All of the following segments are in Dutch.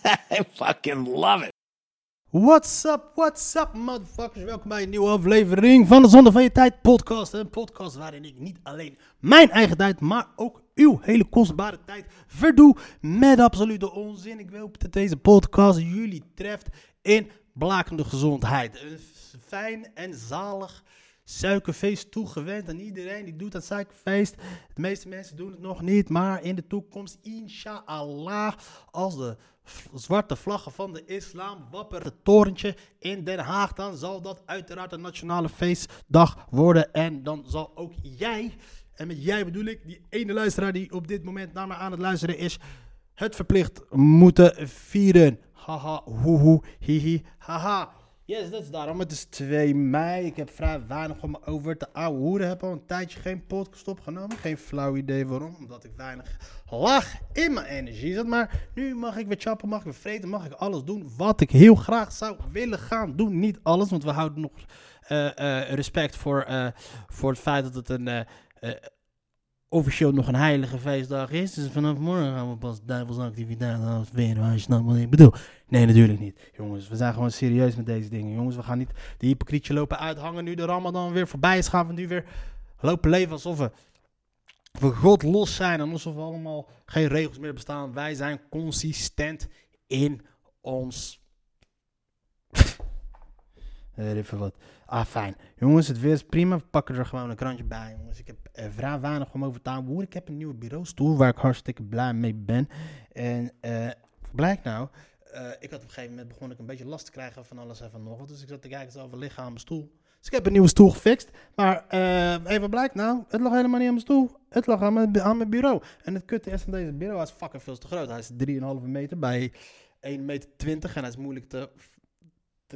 I fucking love it. What's up, what's up, motherfuckers? Welkom bij een nieuwe aflevering van de Zonde van Je Tijd podcast. Een podcast waarin ik niet alleen mijn eigen tijd, maar ook uw hele kostbare tijd verdoe met absolute onzin. Ik hoop dat deze podcast jullie treft in blakende gezondheid. Een fijn en zalig suikerfeest toegewend aan iedereen die doet dat suikerfeest. De meeste mensen doen het nog niet, maar in de toekomst, inshallah, als de zwarte vlaggen van de islam wappert het torentje in Den Haag, dan zal dat uiteraard een nationale feestdag worden. En dan zal ook jij, en met jij bedoel ik die ene luisteraar die op dit moment naar me aan het luisteren is, het verplicht moeten vieren. Haha, hoehoe, hihi, haha. Yes, dat is daarom. Het is 2 mei. Ik heb vrij weinig om me over te ouwe hoeren. Heb al een tijdje geen podcast opgenomen. Geen flauw idee waarom. Omdat ik weinig laag in mijn energie zat. Maar nu mag ik weer chappen, mag ik weer vreten, mag ik alles doen wat ik heel graag zou willen gaan doen. Niet alles, want we houden nog eh, eh, respect voor, eh, voor het feit dat het een... officieel nog een heilige feestdag is. Dus vanaf morgen gaan we pas duivelsactiviteiten afweren. Als je snapt wat ik bedoel. Nee, natuurlijk niet. Jongens, we zijn gewoon serieus met deze dingen. Jongens, we gaan niet de hypocrietje lopen uithangen nu de ramadan weer voorbij is. Gaan we nu weer lopen leven alsof we, we God los zijn. En alsof we allemaal geen regels meer bestaan. Wij zijn consistent in ons... Even wat. Ah, fijn. Jongens, het weer is prima. We pakken er gewoon een krantje bij, jongens. Ik heb eh, vrij weinig om over te houden. Ik heb een nieuwe bureaustoel waar ik hartstikke blij mee ben. En eh blijkt nou, eh, ik had op een gegeven moment begon ik een beetje last te krijgen van alles en van nog wat. Dus ik zat te kijken over liggen aan mijn stoel. Dus ik heb een nieuwe stoel gefixt. Maar eh, even blijkt nou, het lag helemaal niet aan mijn stoel. Het lag aan mijn, aan mijn bureau. En het kutte is van deze bureau, hij is fucking veel te groot. Hij is 3,5 meter bij 1,20 meter en hij is moeilijk te,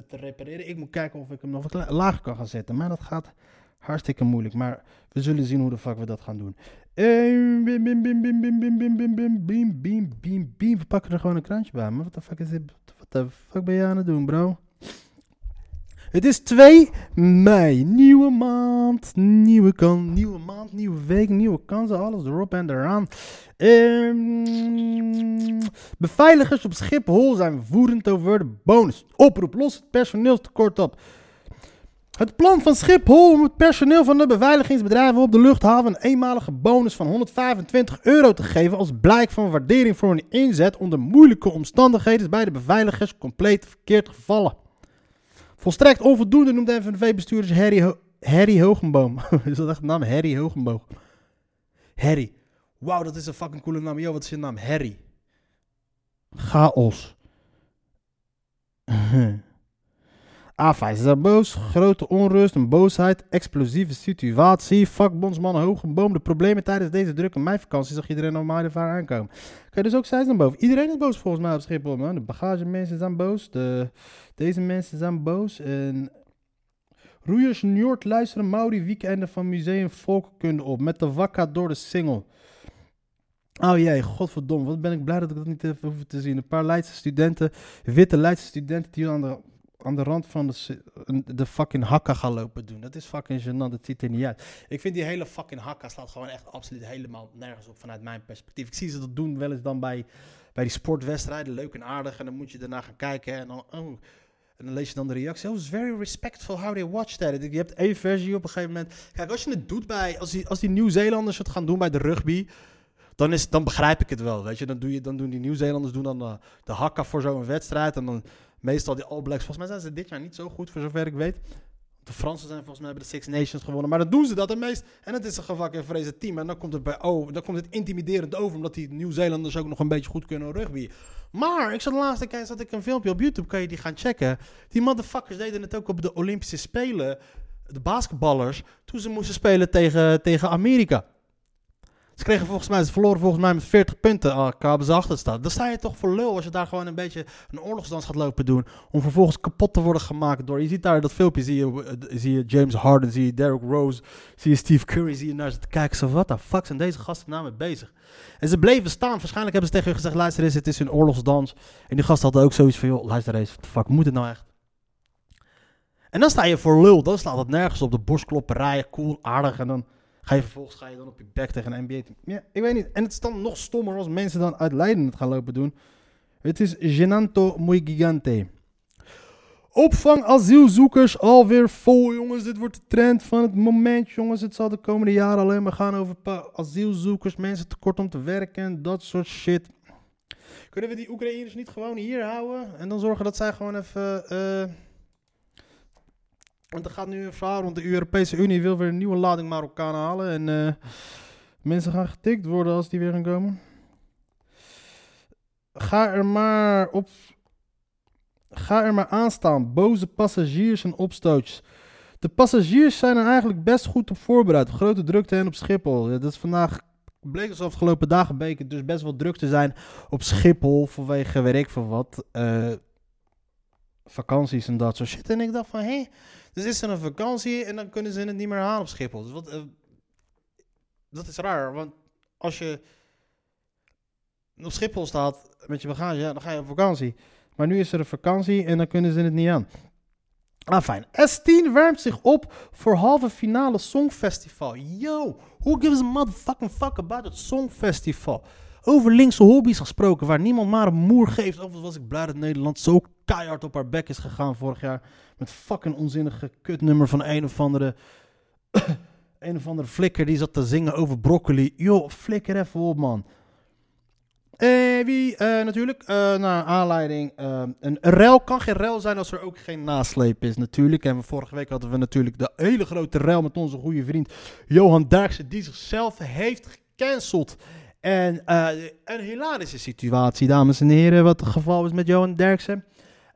te, repareren. Ik moet kijken of ik hem nog wat lager kan gaan zetten. Maar dat gaat hartstikke moeilijk. Maar we zullen zien hoe de fuck we dat gaan doen. We pakken er gewoon een krantje bij. Maar wat de fuck is dit? Wat de fuck ben je aan het doen, bro? Het is 2 mei. Nieuwe maand. Nieuwe kan, nieuwe maand, nieuwe week, nieuwe kansen. Alles erop en eraan. Ehm, beveiligers op Schiphol zijn woedend over de bonus. Oproep, los het personeelstekort op. Het plan van Schiphol om het personeel van de beveiligingsbedrijven op de luchthaven een eenmalige bonus van 125 euro te geven als blijk van waardering voor hun inzet onder moeilijke omstandigheden is bij de beveiligers compleet verkeerd gevallen. Volstrekt onvoldoende noemt FNV-bestuurder Harry, Ho Harry Hogenboom. is dat echt de naam? Harry Hogenboom. Harry. Wauw, dat is een fucking coole naam. Yo, wat is je naam? Harry. Chaos. A5 ze zijn boos, grote onrust, een boosheid, explosieve situatie. Vakbondsman Hogenboom, de problemen tijdens deze drukke meivakantie zag iedereen normaal de vaar aankomen. Oké, dus ook zij zijn boos. Iedereen is boos volgens mij op Schiphol, man. De bagagemensen zijn boos, de, deze mensen zijn boos. En Roeiers Njord luisteren Mauri weekenden van Museum Volkenkunde op met de wakka door de single. Oh jee, godverdomme, wat ben ik blij dat ik dat niet heb hoeven te zien. Een paar Leidse studenten, witte Leidse studenten die aan de, aan de rand van de, de fucking hakka gaan lopen doen. Dat is fucking gênant, dat ziet er niet uit. Ik vind die hele fucking hakka slaat gewoon echt absoluut helemaal nergens op vanuit mijn perspectief. Ik zie ze dat doen wel eens dan bij, bij die sportwedstrijden, leuk en aardig. En dan moet je daarna gaan kijken en dan... Oh, en dan lees je dan de reactie. Oh, it's very respectful how they watch that. Je hebt één versie op een gegeven moment. Kijk, als je het doet bij... Als die, als die Nieuw-Zeelanders het gaan doen bij de rugby... Dan, is, dan begrijp ik het wel, weet je. Dan, doe je, dan doen die Nieuw-Zeelanders doen dan de, de hakka voor zo'n wedstrijd. En dan meestal die All Blacks. Volgens mij zijn ze dit jaar niet zo goed, voor zover ik weet. De Fransen zijn volgens mij hebben de Six Nations gewonnen. Maar dan doen ze dat het meest. En het is een gevakken vrezen team. En dan komt het bij oh, dan komt het intimiderend over. Omdat die Nieuw-Zeelanders ook nog een beetje goed kunnen rugby. Maar ik zat de laatste keer zat ik een filmpje op YouTube. Kan je die gaan checken. Die motherfuckers deden het ook op de Olympische Spelen. De basketballers. Toen ze moesten spelen tegen, tegen Amerika. Ze kregen volgens mij, ze verloren volgens mij met 40 punten. Oh, hebben ze achter staan. Dan sta je toch voor lul als je daar gewoon een beetje een oorlogsdans gaat lopen doen. Om vervolgens kapot te worden gemaakt door. Je ziet daar dat filmpje, zie je, eh, zie je James Harden, zie je Derrick Rose, zie je Steve Curry, zie je naar ze te kijken. Zo, wat de fuck zijn deze gasten nou bezig? En ze bleven staan. Waarschijnlijk hebben ze tegen hun gezegd: luister eens, het is een oorlogsdans. En die gasten hadden ook zoiets van: joh, luister eens, fuck moet het nou echt? En dan sta je voor lul. Dan slaat het nergens op de borstklopperij. Cool, aardig. En dan ga je vervolgens ga je dan op je bek tegen een NBA team. Ja, ik weet niet. En het is dan nog stommer als mensen dan uit Leiden het gaan lopen doen. Het is genanto muy gigante. Opvang asielzoekers alweer vol, jongens. Dit wordt de trend van het moment, jongens. Het zal de komende jaren alleen maar gaan over asielzoekers, mensen tekort om te werken, dat soort shit. Kunnen we die Oekraïners niet gewoon hier houden en dan zorgen dat zij gewoon even... Uh, want er gaat nu een verhaal rond de Europese Unie wil weer een nieuwe lading Marokkanen halen. En uh, mensen gaan getikt worden als die weer gaan komen. Ga er maar op. Ga er maar aan staan. Boze passagiers en opstootjes. De passagiers zijn er eigenlijk best goed op voorbereid. Grote drukte en op Schiphol. Ja, dat is vandaag bleek dus afgelopen dagen beken dus best wel druk te zijn op Schiphol vanwege weet ik veel wat. Uh, vakanties en dat soort shit. En ik dacht van, hé, hey, dus is er een vakantie en dan kunnen ze het niet meer halen op Schiphol. Dus wat, uh, dat is raar, want als je op Schiphol staat met je bagage, dan ga je op vakantie. Maar nu is er een vakantie en dan kunnen ze het niet aan. Ah, fijn. S10 warmt zich op voor halve finale Songfestival. Yo, who gives a motherfucking fuck about het Songfestival? Over linkse hobby's gesproken, waar niemand maar een moer geeft. Of was ik blij dat Nederland zo keihard op haar bek is gegaan vorig jaar. Met fucking onzinnige kutnummer van een of andere... een of andere flikker die zat te zingen over broccoli. Yo, flikker even op, man. Eh, wie uh, natuurlijk, uh, naar aanleiding, een, een rel kan geen rel zijn als er ook geen nasleep is natuurlijk. En vorige week hadden we natuurlijk de hele grote rel met onze goede vriend Johan Derksen, die zichzelf heeft gecanceld. En een hilarische situatie, dames en heren, wat het geval is met Johan Derksen.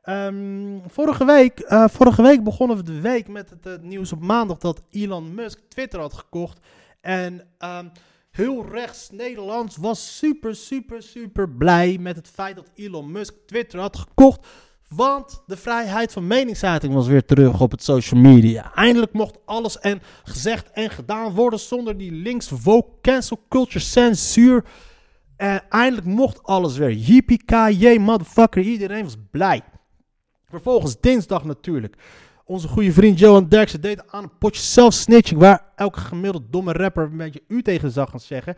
Um, vorige, week, uh, vorige week begonnen we de week met het uh, nieuws op maandag dat Elon Musk Twitter had gekocht. En um, heel rechts Nederlands was super, super, super blij met het feit dat Elon Musk Twitter had gekocht. Want de vrijheid van meningsuiting was weer terug op het social media. Eindelijk mocht alles en gezegd en gedaan worden zonder die links woke cancel culture censuur. En eindelijk mocht alles weer. Yippie motherfucker, iedereen was blij. Vervolgens dinsdag natuurlijk. Onze goede vriend Johan Derksen deed aan een potje zelfsnitching. Waar elke gemiddeld domme rapper een beetje u tegen zag gaan zeggen.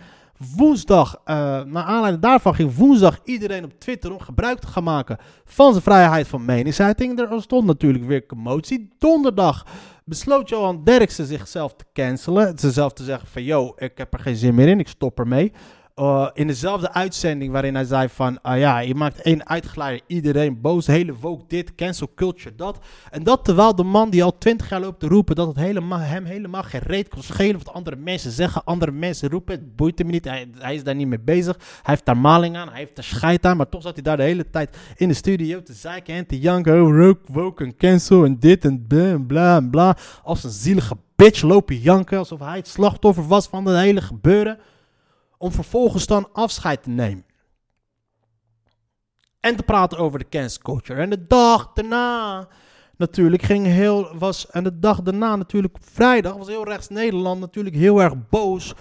Woensdag, uh, naar aanleiding daarvan ging woensdag iedereen op Twitter om gebruik te gaan maken van zijn vrijheid van meningsuiting. Er stond natuurlijk weer commotie. Donderdag besloot Johan Derksen zichzelf te cancelen. Zichzelf te zeggen van, yo, ik heb er geen zin meer in, ik stop ermee. Uh, in dezelfde uitzending waarin hij zei van, uh, ja, je maakt één uitgeleider, iedereen boos, hele woke dit, cancel culture dat. En dat terwijl de man die al twintig jaar loopt te roepen dat het helemaal, hem helemaal geen reet kon schelen wat andere mensen zeggen, andere mensen roepen, het boeit hem niet, hij, is daar niet mee bezig. Hij heeft daar maling aan, hij heeft daar scheid aan, maar toch zat hij daar de hele tijd in de studio te zeiken en te janken, oh, woke en cancel en dit en bla en bla bla. Als een zielige bitch lopen janken, alsof hij het slachtoffer was van het hele gebeuren om vervolgens dan afscheid te nemen. En te praten over de cancel culture. En de dag daarna natuurlijk ging heel, was, en de dag daarna natuurlijk vrijdag was heel rechts Nederland natuurlijk heel erg boos.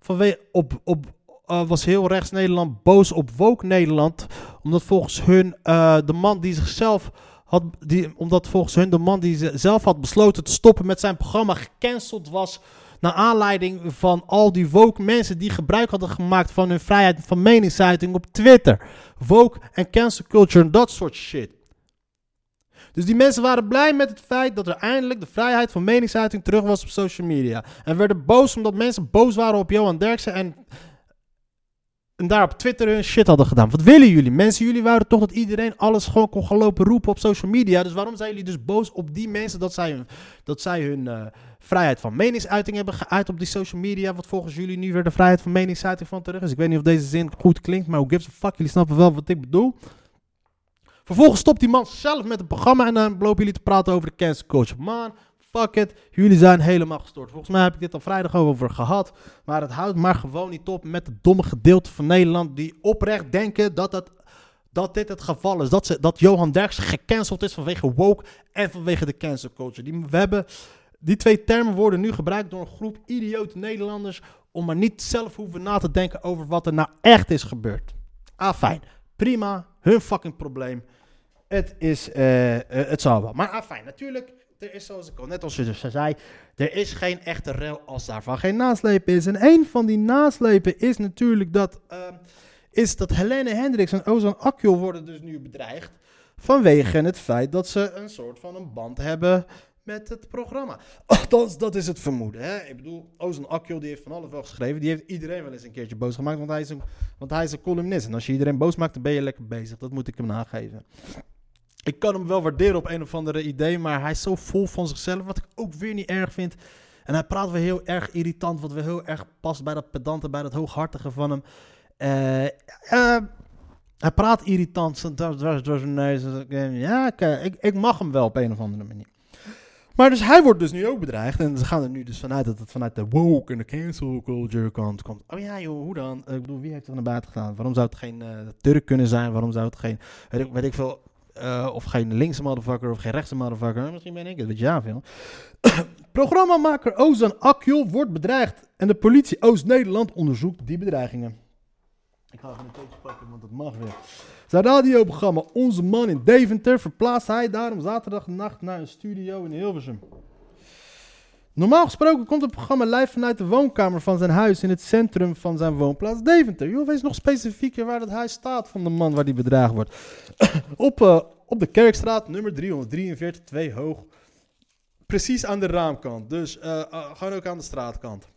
Vanwege, op, op, uh, was heel rechts Nederland boos op Woke Nederland. Omdat volgens hun uh, de man die zichzelf had, die, omdat volgens hun de man die zelf had besloten te stoppen met zijn programma gecanceld was naar aanleiding van al die woke mensen die gebruik hadden gemaakt van hun vrijheid van meningsuiting op Twitter. Woke en cancel culture en dat soort shit. Dus die mensen waren blij met het feit dat er eindelijk de vrijheid van meningsuiting terug was op social media. En werden boos omdat mensen boos waren op Johan Derksen en, en daar op Twitter hun shit hadden gedaan. Wat willen jullie? Mensen, jullie wouden toch dat iedereen alles gewoon kon gaan lopen roepen op social media. Dus waarom zijn jullie dus boos op die mensen dat zij hun, dat zij hun uh, vrijheid van meningsuiting hebben geuit op die social media. Wat volgens jullie nu weer de vrijheid van meningsuiting van terug is. Ik weet niet of deze zin goed klinkt, maar who gives a fuck? Jullie snappen wel wat ik bedoel. Vervolgens stopt die man zelf met het programma en dan lopen jullie te praten over de cancel culture. Man, fuck it, jullie zijn helemaal gestoord. Volgens mij heb ik dit al vrijdag over gehad. Maar het houdt maar gewoon niet op met het domme gedeelte van Nederland die oprecht denken dat, het, dat dit het geval is. Dat, ze, dat Johan Derksen gecanceld is vanwege woke en vanwege de cancel culture. Die, we hebben, die twee termen worden nu gebruikt door een groep idiote Nederlanders om maar niet zelf hoeven na te denken over wat er nou echt is gebeurd. Ah, fijn. Prima. Hun fucking probleem. Het is, eh, eh, het zal wel. Maar ah, fijn. Natuurlijk, er is zoals ik al net je dus zei, er is geen echte rel als daarvan geen naslepen is. En een van die naslepen is natuurlijk dat, ehm, is dat Helene Hendricks en Ozan Akjol worden dus nu bedreigd. Vanwege het feit dat ze een soort van een band hebben met het programma. Althans, dat is het vermoeden. Hè? Ik bedoel, Ozan Akjol die heeft van alles wel geschreven. Die heeft iedereen wel eens een keertje boos gemaakt, want hij is een, want hij is een columnist. En als je iedereen boos maakt, dan ben je lekker bezig. Dat moet ik hem nageven. Ik kan hem wel waarderen op een of andere idee, maar hij is zo vol van zichzelf, wat ik ook weer niet erg vind. En hij praat weer heel erg irritant, wat weer heel erg past bij dat pedante, bij dat hooghartige van hem. Eh, eh, hij praat irritant, door zijn neus. Ja, ik, ik mag hem wel op een of andere manier. Maar dus hij wordt dus nu ook bedreigd. En ze gaan er nu dus vanuit dat het vanuit de woke en de cancel culture kant komt. Oh ja joh, hoe dan? Ik bedoel, wie heeft er naar buiten gedaan? Waarom zou het geen uh, Turk kunnen zijn? Waarom zou het geen, weet ik, weet ik veel, uh, of geen linkse motherfucker of geen rechtse motherfucker? Nou, misschien ben ik het, weet je ja veel. Programmamaker Ozan Akjol wordt bedreigd. En de politie Oost-Nederland onderzoekt die bedreigingen. Ik ga even een pakken, want dat mag weer. Zijn radioprogramma Onze Man in Deventer verplaatst hij daarom zaterdagnacht naar een studio in Hilversum. Normaal gesproken komt het programma live vanuit de woonkamer van zijn huis in het centrum van zijn woonplaats Deventer. Joh, wees nog specifieker waar dat huis staat van de man waar die bedreigd wordt. op, uh, op de Kerkstraat, nummer 343, 2 hoog. Precies aan de raamkant. Dus uh, uh, gewoon ook aan de straatkant.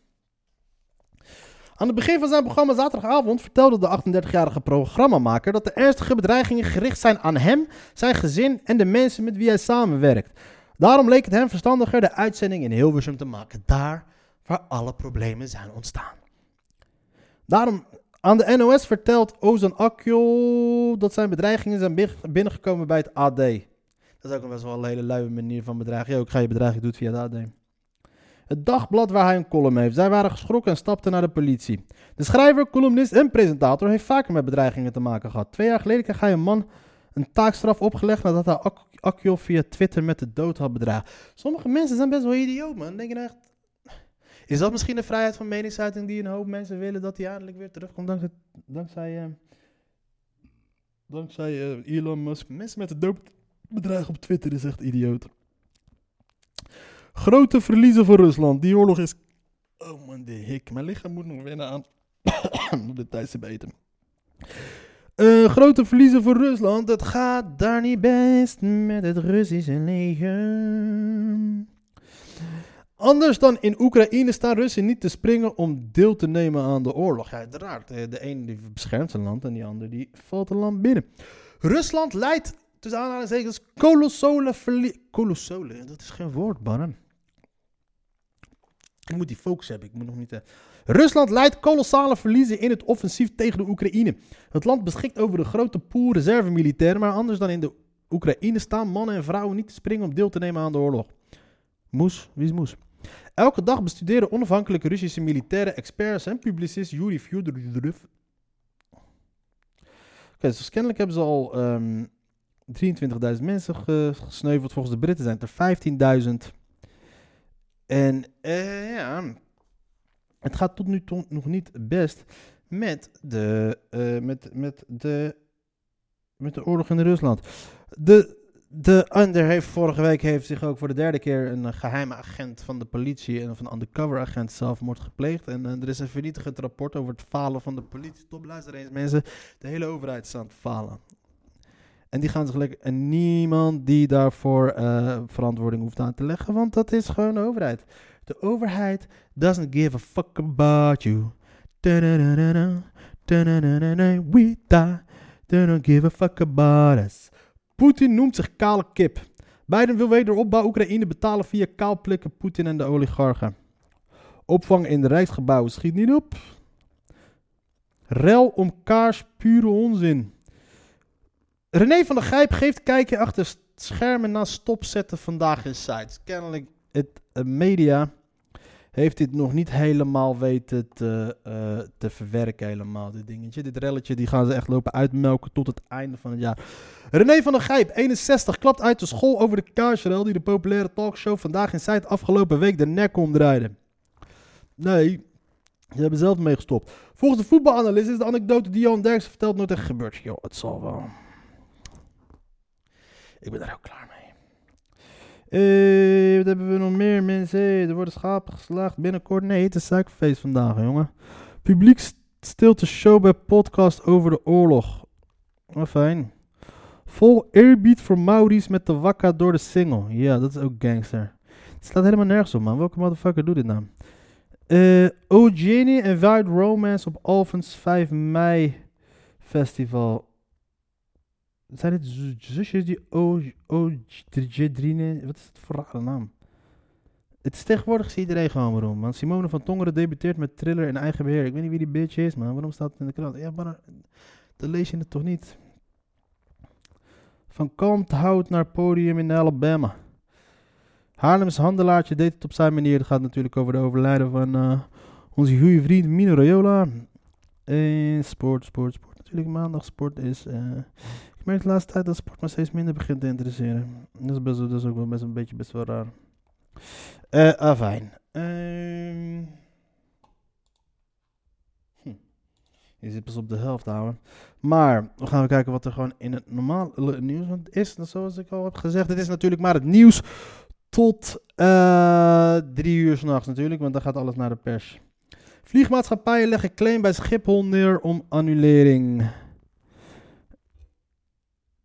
Aan het begin van zijn programma zaterdagavond vertelde de 38-jarige programmamaker dat de ernstige bedreigingen gericht zijn aan hem, zijn gezin en de mensen met wie hij samenwerkt. Daarom leek het hem verstandiger de uitzending in Hilversum te maken, daar waar alle problemen zijn ontstaan. Daarom aan de NOS vertelt Ozan Akjol dat zijn bedreigingen zijn binnengekomen bij het AD. Dat is ook best wel een hele luie manier van bedreigen. Ja, ik ga je bedreiging doen via het AD. Het dagblad waar hij een column heeft. Zij waren geschrokken en stapten naar de politie. De schrijver, columnist en presentator heeft vaker met bedreigingen te maken gehad. Twee jaar geleden kreeg hij een man een taakstraf opgelegd nadat hij Ak Akjol via Twitter met de dood had bedreigd. Sommige mensen zijn best wel idioot, man. Denk je nou echt... Is dat misschien de vrijheid van meningsuiting die een hoop mensen willen dat hij eindelijk weer terugkomt dankzij, dankzij, uh, dankzij uh, Elon Musk? Mensen met de dood bedreigen op Twitter is echt idioot. Grote verliezen voor Rusland. Die oorlog is. Oh man, de hik. Mijn lichaam moet nog wennen aan. de tijd te beten. Uh, grote verliezen voor Rusland. Het gaat daar niet best met het Russische leger. Anders dan in Oekraïne staan Russen niet te springen om deel te nemen aan de oorlog. Ja, uiteraard. De ene die beschermt zijn land en die andere die valt een land binnen. Rusland leidt tussen aanhalingstekens kolossale verliezen. Kolossale, dat is geen woord, bannen. Ik moet die focus hebben, ik moet nog niet... Uh... Rusland leidt kolossale verliezen in het offensief tegen de Oekraïne. Het land beschikt over een grote pool reservemilitairen, maar anders dan in de Oekraïne staan mannen en vrouwen niet te springen om deel te nemen aan de oorlog. Moes, wie is Moes? Elke dag bestuderen onafhankelijke Russische militaire experts en publicist Yuri Fyodorov. Oké, dus kennelijk hebben ze al um, ehm, 23.000 mensen gesneuveld. Volgens de Britten zijn het er 15.000. En uh, ja, het gaat tot nu toe nog niet best met de, uh, met, met de, met de oorlog in Rusland. De, de Under heeft vorige week heeft zich ook voor de derde keer een geheime agent van de politie en of een undercover agent zelfmoord gepleegd. En uh, er is een vernietigend rapport over het falen van de politie. Top, luister eens mensen. De hele overheid aan het falen. En die gaan zich lekker. En niemand die daarvoor uh, verantwoording hoeft aan te leggen, want dat is gewoon de overheid. De overheid doesn't give a fuck about you. We don't give a fuck about us. Poetin noemt zich kale kip. Biden wil wederopbouw Oekraïne betalen via kaalplikken Poetin en de oligarchen. Opvang in de Rijksgebouwen schiet niet op. Rel om kaars, pure onzin. René van der Gijp geeft kijken achter schermen na stopzetten vandaag in sites. Kennelijk het eh, media heeft dit nog niet helemaal weten te, eh, te verwerken helemaal, dit dingetje. Dit relletje, die gaan ze echt lopen uitmelken tot het einde van het jaar. René van der Gijp, 61, klapt uit de school over de kaarsrel die de populaire talkshow vandaag in Zuid afgelopen week de nek omdraaide. Nee, ze hebben zelf mee gestopt. Volgens de voetbalanalist is de anekdote die Johan Derksen vertelt nooit echt gebeurd. Joh, het zal wel. Ik ben daar ook klaar mee. Eh, wat hebben we nog meer mensen? Er worden schapen geslaagd binnenkort. Nee, het is suikerfeest vandaag, jongen. Publiek st- stilte show bij podcast over de oorlog. Wat fijn. Vol eerbied voor Maurice met de wakka door de single. Ja, dat is ook gangster. Het slaat helemaal nergens op, man. Welke motherfucker doet dit nou? Eh Eugenie en Wild Romance op Alphens 5 mei festival. Zijn het zusjes die Ojedrine? Wat is het voor rare naam? Het is tegenwoordig is iedereen gewoon waarom. Simone van Tongeren debuteert met thriller in eigen beheer. Ik weet niet wie die bitch is, man. Waarom staat het in de krant? Ja, maar dan lees je het toch niet. Van kalmt hout naar podium in Alabama. Haarlems handelaartje deed het op zijn manier. Het gaat natuurlijk over de overlijden van eh, onze goede vriend Mino Raiola. En sport, sport, sport. Natuurlijk maandag sport is... eh, ik merk de laatste tijd dat sport me steeds minder begint te interesseren. Dat is, best, dat is ook wel best een beetje best wel raar. Eh, afijn. Ehm. Hm. Je zit pas op de helft, ouwe. Maar we gaan kijken wat er gewoon in het normale nieuws is. Zoals ik al heb gezegd, het is natuurlijk maar het nieuws tot eh, drie uur s'nachts natuurlijk, want dan gaat alles naar de pers. Vliegmaatschappijen leggen claim bij Schiphol neer om annulering.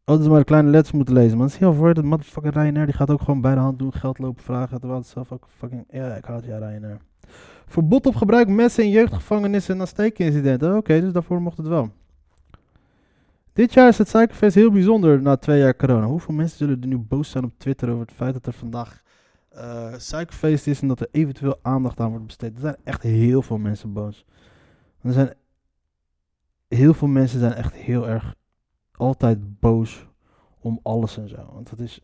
Oh, is maar kleine letters moeten lezen, man. Zie je al voor, dat motherfucking Ryanair, die gaat ook gewoon bij de hand doen, geld lopen vragen, terwijl het zelf ook fucking... Ja, ik haat ja, Ryanair. Verbod op gebruik messen in jeugdgevangenissen na steekincidenten. Oké, dus daarvoor mocht het wel. Dit jaar is het Suikerfest heel bijzonder na twee jaar corona. Hoeveel mensen zullen er nu boos zijn op Twitter over het feit dat er vandaag Suikerfeest is en dat er eventueel aandacht aan wordt besteed? Er zijn echt heel veel mensen boos. Er zijn heel veel mensen zijn echt heel erg altijd boos om alles en zo. Want dat is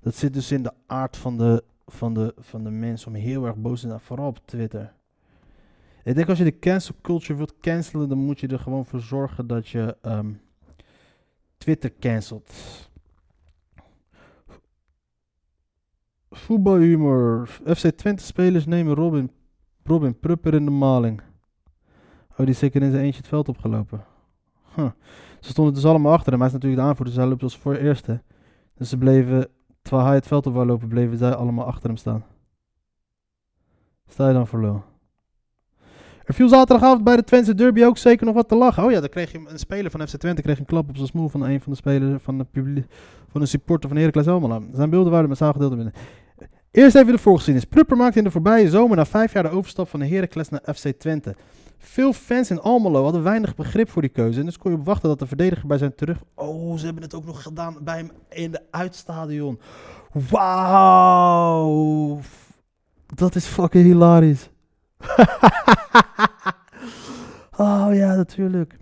dat zit dus in de aard van de van de van de mens om heel erg boos te zijn, vooral op Twitter. Ik denk als je de cancel culture wilt cancelen, dan moet je er gewoon voor zorgen dat je ehm, Twitter cancelt. Voetbalhumor. FC Twente spelers nemen Robin, Robin Prupper in de maling. Oh, die is zeker in zijn eentje het veld opgelopen. Huh. Ze stonden dus allemaal achter hem. Hij is natuurlijk de aanvoerder, dus hij loopt als voor eerste. Dus ze bleven, terwijl hij het veld op wou lopen, bleven zij allemaal achter hem staan. Sta je dan voor lul? Er viel zaterdagavond bij de Twentse derby ook zeker nog wat te lachen. Oh ja, dan kreeg je een speler van FC Twente kreeg een klap op zijn smoel van een van de spelers van de van een supporter van Heracles Almelo. Zijn beelden waren met gedeeld binnen. Eerst even de voorgeschiedenis. Prupper maakte in de voorbije zomer na vijf jaar de overstap van de Heracles naar FC Twente. Veel fans in Almelo hadden weinig begrip voor die keuze. En dus kon je op wachten dat de verdediger bij zijn terug... Oh, ze hebben het ook nog gedaan bij hem in de uitstadion. Wauw. Dat is fucking hilarisch. oh ja, natuurlijk.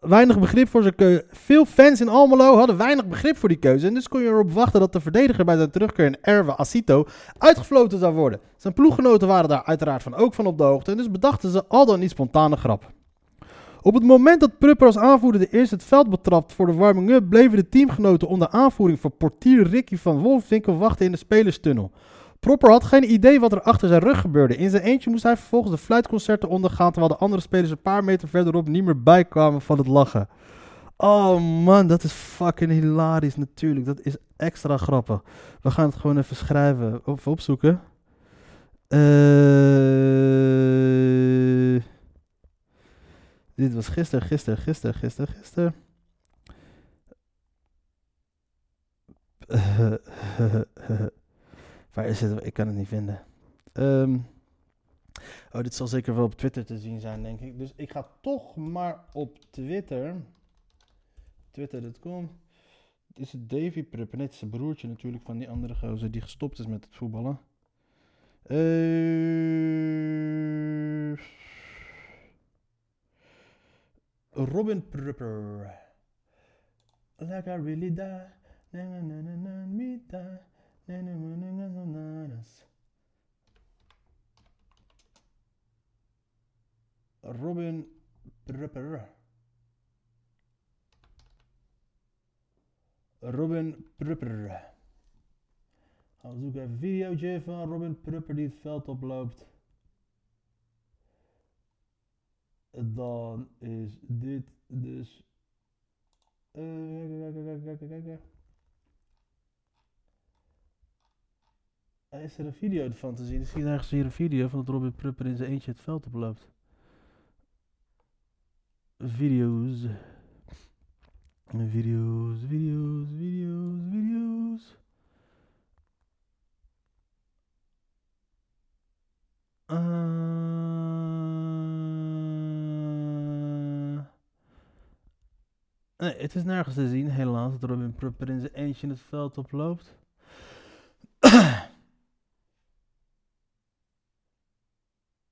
Weinig begrip voor zijn keuze. Veel fans in Almelo hadden weinig begrip voor die keuze. En dus kon je erop wachten dat de verdediger bij zijn terugkeer in Erwe Asito uitgefloten zou worden. Zijn ploeggenoten waren daar uiteraard van ook van op de hoogte. En dus bedachten ze al dan niet spontane grap. Op het moment dat Prupper als aanvoerder de eerste het veld betrapt voor de warming-up, bleven de teamgenoten onder aanvoering van portier Ricky van Wolfswinkel wachten in de spelerstunnel. Propper had geen idee wat er achter zijn rug gebeurde. In zijn eentje moest hij vervolgens de fluitconcerten ondergaan, terwijl de andere spelers een paar meter verderop niet meer bijkwamen van het lachen. Oh man, dat is fucking hilarisch natuurlijk. Dat is extra grappig. We gaan het gewoon even schrijven of opzoeken. Eh dit was gisteren, gisteren, gisteren, gisteren, gisteren. Waar is het? Ik kan het niet vinden. Ehm, oh, dit zal zeker wel op Twitter te zien zijn, denk ik. Dus ik ga toch maar op Twitter. Twitter.com. Is het Davy zijn broertje natuurlijk van die andere gozer die gestopt is met het voetballen. Eh... Robin Prupper. Like I really die. Na, na, na, na. Robin Prupper. Robin Prupper. Gaan we zoeken even een videootje van Robin Prupper die het veld oploopt. Dan is dit dus. Eh. Is er een video van te zien? Ik zie ergens hier een video van dat Robin Prupper in zijn eentje het veld oploopt. Video's. Video's, video's, video's, video's. Eh. nee, het is nergens te zien, helaas, dat Robin Prupper in zijn eentje het veld oploopt.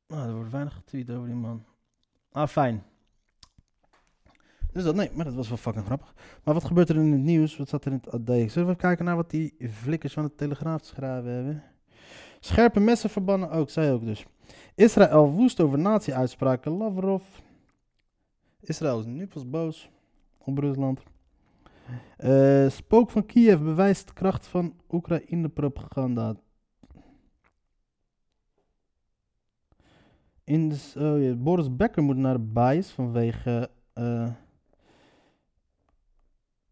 Ah, er wordt weinig getweet over die man. Ah, fijn. Dus dat, nee, maar dat was wel fucking grappig. Maar wat gebeurt er in het nieuws? Wat zat er in het AD? Zullen we even kijken naar wat die flikkers van de Telegraaf schrijven hebben? Scherpe messen verbannen ook, zij ook dus. Israël woest over nazi-uitspraken. Lavrov. Israël is nu pas boos op Rusland. Eh, spook van Kiev bewijst kracht van Oekraïne-propaganda. In oh Boris Becker moet naar de bias vanwege eh,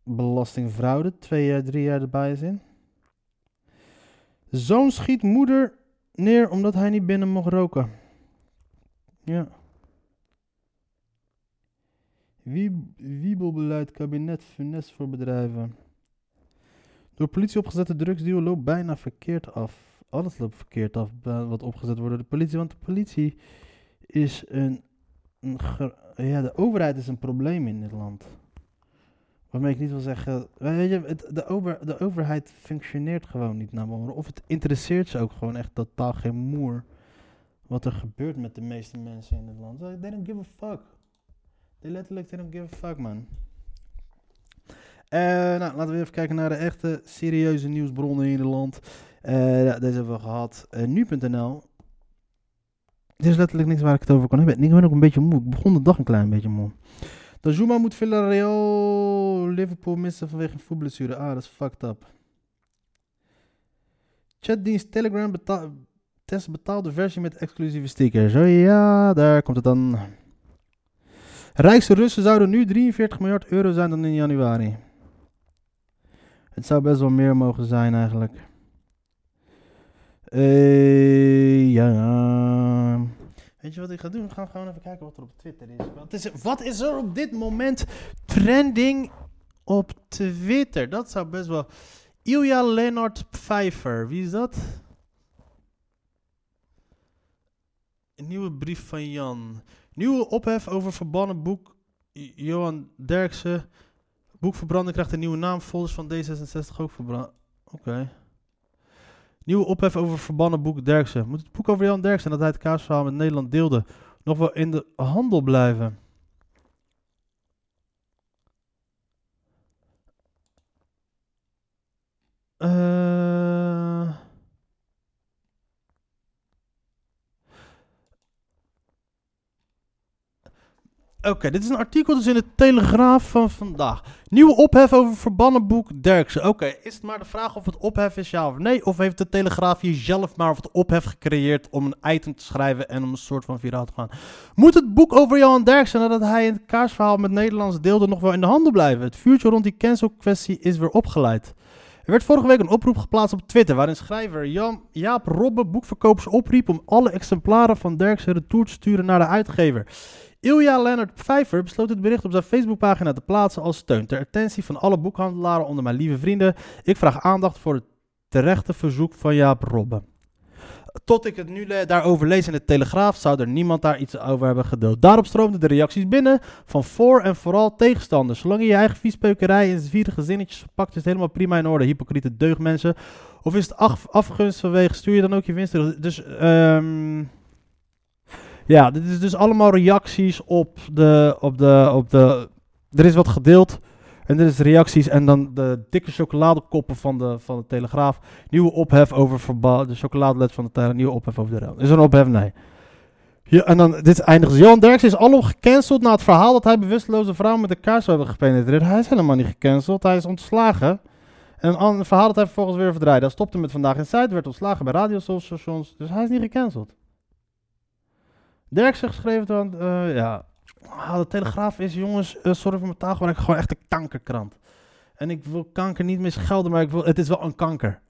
belastingfraude. Twee jaar, drie jaar de bias in. Zoon schiet moeder neer omdat hij niet binnen mocht roken. Ja. Wie, wiebelbeleid kabinet funest voor bedrijven. Door politie opgezette drugsdeal loopt bijna verkeerd af. Alles loopt verkeerd af eh, wat opgezet wordt door de politie. Want de politie is een... ja, de overheid is een probleem in dit land. Waarmee ik niet wil zeggen... Weet je, het, de, over, de overheid functioneert gewoon niet naar. Of het interesseert ze ook gewoon echt totaal geen moer. Wat er gebeurt met de meeste mensen in dit land. They don't give a fuck. They letterlijk, they don't give a fuck, man. Eh, nou, laten we even kijken naar de echte serieuze nieuwsbronnen in het Eh, deze hebben we gehad. Eh, Nu.nl. Er is letterlijk niks waar ik het over kan hebben. Ik ben ook een beetje moe. Ik begon de dag een klein beetje moe. De Zuma moet Villarreal Liverpool missen vanwege een voetblessure. Ah, dat is fucked up. Chatdienst Telegram test betaalde versie met exclusieve stickers. Oh ja, daar komt het dan. Rijkste Russen zouden nu 43 miljard euro zijn dan in januari. Het zou best wel meer mogen zijn eigenlijk. Eh, ja. Weet je wat ik ga doen? We gaan gewoon even kijken wat er op Twitter is. Wat is, er- wat is er op dit moment trending op Twitter? Dat zou best wel... Ilja Lennart Pfeiffer, wie is dat? Een nieuwe brief van Jan. Nieuwe ophef over verbannen boek Johan Derksen. Boek verbranden krijgt een nieuwe naam. Folders van D66 ook verbrand. Oké. Nieuwe ophef over verbannen boek Derksen. Moet het boek over Johan Derksen dat hij het kaasverhaal met Nederland deelde nog wel in de handel blijven? Oké, dit is een artikel dus in de Telegraaf van vandaag. Nieuwe ophef over verbannen boek Derksen. Oké, is het maar de vraag of het ophef is ja of nee? Of heeft de Telegraaf hier zelf maar het ophef gecreëerd om een item te schrijven en om een soort van viraal te gaan? Moet het boek over Johan Derksen nadat hij het kaarsverhaal met Nederlands deelde nog wel in de handen blijven? Het vuurtje rond die cancel-kwestie is weer opgeleid. Er werd vorige week een oproep geplaatst op Twitter waarin schrijver Jan, Jaap Robbe boekverkopers opriep om alle exemplaren van Derksen retour te sturen naar de uitgever. Ilja Leonard Pfeiffer besloot het bericht op zijn Facebookpagina te plaatsen als steun ter attentie van alle boekhandelaren onder mijn lieve vrienden. Ik vraag aandacht voor het terechte verzoek van Jaap Robbe. Tot ik het nu daarover lees in de Telegraaf, zou er niemand daar iets over hebben gedeeld. Daarop stroomden de reacties binnen van voor- en vooral tegenstanders. Zolang je je eigen viespeukerij in zwierige zinnetjes verpakt, is het helemaal prima in orde. Hypocriete deugdmensen. Of is het af- afgunst vanwege, stuur je dan ook je winst. Dus, ehm... Ja, dit is dus allemaal reacties op de, op de, op de... Er is wat gedeeld. En dit is reacties en dan de dikke chocoladekoppen van de, van de Telegraaf. Nieuwe ophef over verbouw, de chocoladelet van de Telegraaf. Nieuwe ophef over de ruil. Is er een ophef? Nee. Ja, en dan, dit eindigt. Johan Derks is alom gecanceld na het verhaal dat hij bewusteloze vrouw met de kaars zou hebben gepenetreerd. Hij is helemaal niet gecanceld. Hij is ontslagen. En een verhaal dat hij vervolgens weer verdraaide. Hij stopte met Vandaag in Zuid, werd ontslagen bij radiostations. Dus hij is niet gecanceld. Derks geschreven, want eh, ja, Ah, de Telegraaf is, jongens, eh, sorry voor mijn taalgebruik, gewoon echt een kankerkrant. En ik wil kanker niet misgelden, maar ik wil, het is wel een kanker.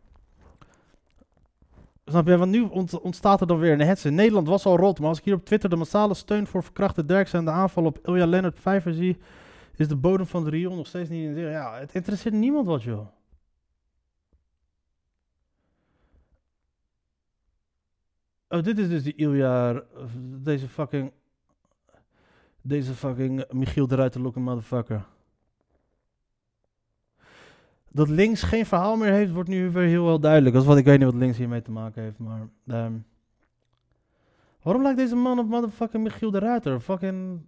Snap je? Want nu ont- ontstaat er dan weer een hetze. Nederland was al rot, maar als ik hier op Twitter de massale steun voor verkrachte Derksen en de aanval op Ilja Leonard Vijver zie, is de bodem van het riool nog steeds niet in zicht. Ja, het interesseert niemand wat, joh. Oh, dit is dus die Ilja, deze fucking deze fucking Michiel de Ruiterlokken motherfucker. Dat links geen verhaal meer heeft, wordt nu weer heel wel duidelijk. Dat is wat ik weet niet wat links hiermee te maken heeft, maar... ehm, waarom lijkt deze man op motherfucking Michiel de Ruiter? Fucking...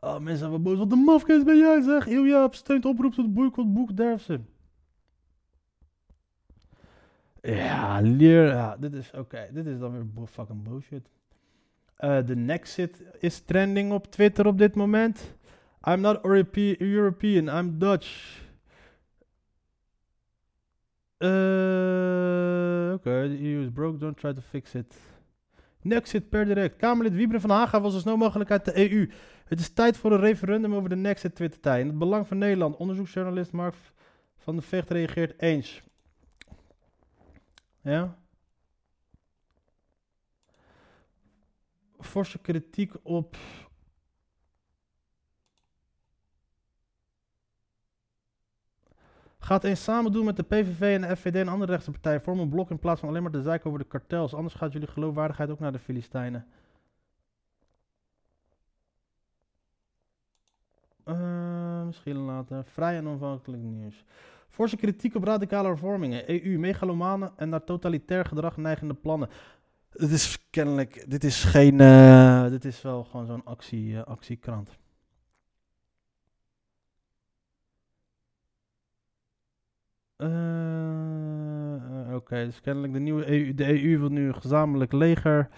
Oh, mensen wel boos. Wat de mafkees ben jij, zeg. Ilja steunt oproep tot boycott boek Derfsen. Ja, leer... Ja, dit is... Oké, dit is dan weer fucking bullshit. Eh, De Nexit is trending op Twitter op dit moment. I'm not Europe- European, I'm Dutch. Eh, Oké, the EU is broke, don't try to fix it. Nexit per direct. Kamerlid Wiebren van Haga wil zo snel mogelijk uit de EU. Het is tijd voor een referendum over de Nexit Twitter-tijd. In het belang van Nederland. Onderzoeksjournalist Mark van de Vecht reageert eens. Ja? Forse kritiek op. Gaat eens samen doen met de PVV en de FVD en andere rechtse partijen. Vorm een blok in plaats van alleen maar te zeiken over de kartels. Anders gaat jullie geloofwaardigheid ook naar de Filistijnen. Eh, misschien later. Vrij en onafhankelijk nieuws. Forse kritiek op radicale hervormingen. EU, megalomanen en naar totalitair gedrag neigende plannen. Het is kennelijk, dit is geen, eh, dit is wel gewoon zo'n actie, eh, actiekrant. Eh, Oké, dus kennelijk de nieuwe EU, de EU wil nu een gezamenlijk leger,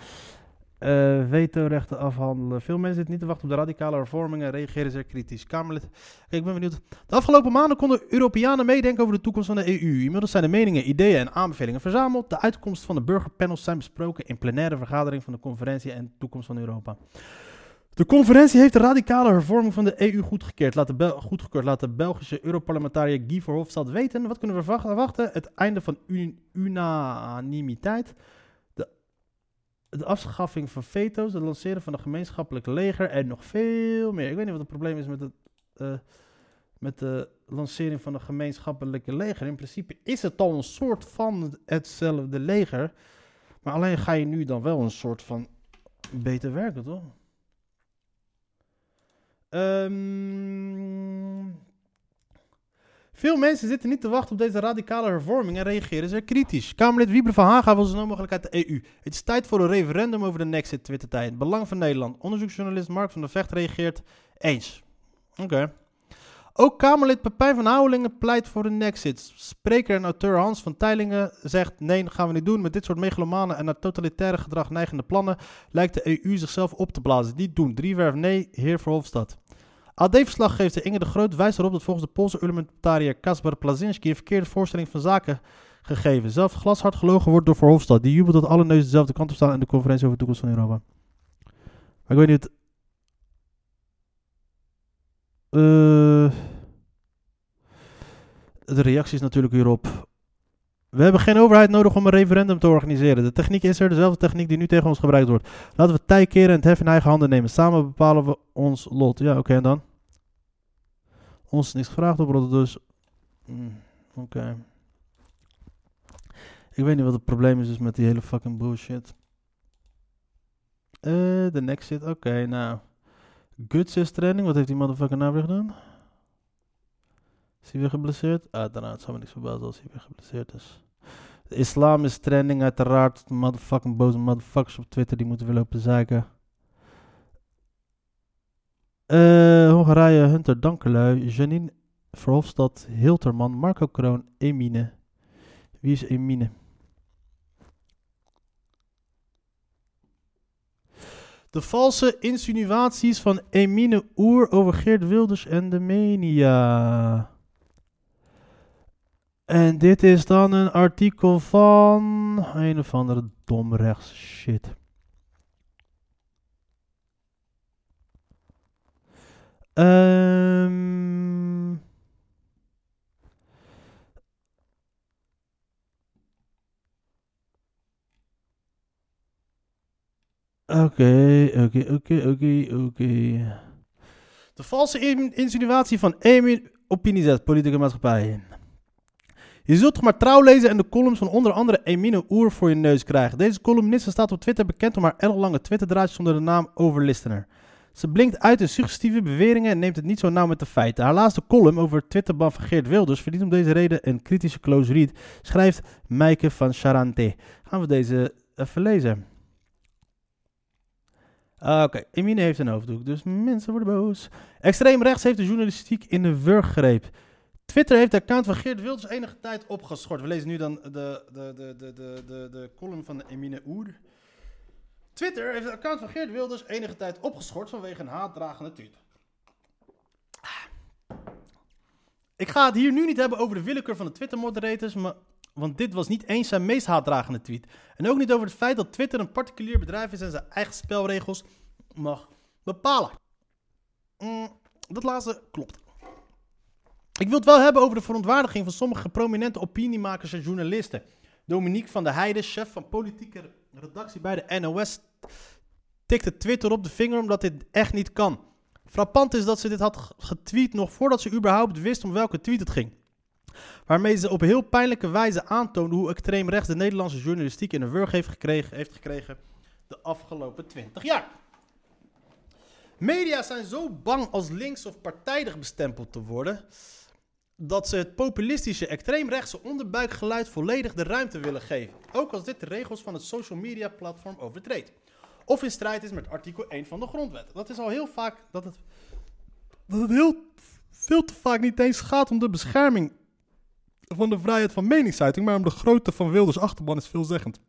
vetorechten afhandelen. Veel mensen zitten niet te wachten op de radicale hervormingen en reageren zeer kritisch. Kamerlid, Kijk, ik ben benieuwd. De afgelopen maanden konden Europeanen meedenken over de toekomst van de EU. Inmiddels zijn de meningen, ideeën en aanbevelingen verzameld. De uitkomsten van de burgerpanels zijn besproken in plenaire vergadering van de conferentie en toekomst van Europa. De conferentie heeft de radicale hervorming van de EU goedgekeurd. Laat de, Bel- goedgekeurd. De Belgische Europarlementariër Guy Verhofstadt weten. Wat kunnen we verwacht- verwachten? Het einde van un- unanimiteit. De, afschaffing van veto's. Het lanceren van een gemeenschappelijk leger. En nog veel meer. Ik weet niet wat het probleem is met het eh, met de lancering van een gemeenschappelijke leger. In principe is het al een soort van hetzelfde leger. Maar alleen ga je nu dan wel een soort van beter werken, toch? Ehm, veel mensen zitten niet te wachten op deze radicale hervorming en reageren zeer kritisch. Kamerlid Wieber van Haga wil zo snel uit de EU. Het is tijd voor een referendum over de Nexit Twitter-tijd. Belang van Nederland. Onderzoeksjournalist Mark van der Vecht reageert eens. Oké. Ook Kamerlid Pepijn van Houwelingen pleit voor de Nexit. Spreker en auteur Hans van Teilingen zegt: Nee, gaan we niet doen. Met dit soort megalomanen en naar totalitaire gedrag neigende plannen lijkt de EU zichzelf op te blazen. Niet doen. Driewerf nee, heer Verhofstadt. AD-verslaggever Inge de Groot wijst erop dat volgens de Poolse parlementariër Kasper Plazinski een verkeerde voorstelling van zaken gegeven. Zelfs glashard gelogen wordt door Verhofstadt. Die jubelt dat alle neuzen dezelfde kant op staan in de conferentie over de toekomst van Europa. Maar ik weet niet. Eh, de reactie is natuurlijk hierop. We hebben geen overheid nodig om een referendum te organiseren. De techniek is er, dezelfde techniek die nu tegen ons gebruikt wordt. Laten we tij keren en het hef in eigen handen nemen. Samen bepalen we ons lot. Ja, oké, en dan? Ons niks gevraagd, op dus. Mm, oké. Ik weet niet wat het probleem is dus met die hele fucking bullshit. Eh, de next shit, oké, nou. Guts is training, wat heeft die motherfucker nou weer gedaan? Is hij weer geblesseerd? Uiteraard, zou me niks verbazen als hij weer geblesseerd is. Islam is trending, uiteraard. Motherfucking boze motherfuckers op Twitter die moeten weer lopen zeiken. Eh, Hongarije, Hunter Dankelui, Janine Verhofstadt, Hilterman, Marco Kroon, Emine. Wie is Emine? De valse insinuaties van Emine Oer over Geert Wilders en de media. En dit is dan een artikel van een of andere domrechts shit. Ehm. Oké, oké, oké, oké, oké. De valse in- insinuatie van Emin Opiniezet, politieke maatschappij. Je zult toch maar trouw lezen en de columns van onder andere Emine Oer voor je neus krijgen. Deze columniste staat op Twitter bekend om haar ellenlange Twitterdraadjes onder de naam Overlistener. Ze blinkt uit in suggestieve beweringen en neemt het niet zo nauw met de feiten. Haar laatste column over Twitterban van Geert Wilders verdient om deze reden een kritische close read, schrijft Meike van Charante. Gaan we deze even lezen. Ah, Oké, Emine heeft een hoofddoek, dus mensen worden boos. Extreem rechts heeft de journalistiek in de wurg gegrepen. Twitter heeft de account van Geert Wilders enige tijd opgeschort. We lezen nu dan de, de, de, de, de, de, de column van Emine Oer. Twitter heeft de account van Geert Wilders enige tijd opgeschort vanwege een haatdragende tweet. Ik ga het hier nu niet hebben over de willekeur van de Twitter-moderators, want dit was niet eens zijn meest haatdragende tweet. En ook niet over het feit dat Twitter een particulier bedrijf is en zijn eigen spelregels mag bepalen. Mm, dat laatste klopt. Ik wil het wel hebben over de verontwaardiging van sommige prominente opiniemakers en journalisten. Dominique van der Heijden, chef van politieke redactie bij de NOS, tikte Twitter op de vinger omdat dit echt niet kan. Frappant is dat ze dit had ge- getweet nog voordat ze überhaupt wist om welke tweet het ging. Waarmee ze op heel pijnlijke wijze aantoonde hoe extreem rechts de Nederlandse journalistiek in de wurg heeft gekregen, heeft gekregen de afgelopen 20 jaar. Media zijn zo bang als links of partijdig bestempeld te worden, dat ze het populistische extreemrechtse onderbuikgeluid volledig de ruimte willen geven. Ook als dit de regels van het social media platform overtreedt. Of in strijd is met artikel 1 van de grondwet. Dat is al heel vaak dat het, dat het heel veel te vaak niet eens gaat om de bescherming van de vrijheid van meningsuiting, maar om de grootte van Wilders achterban is veelzeggend.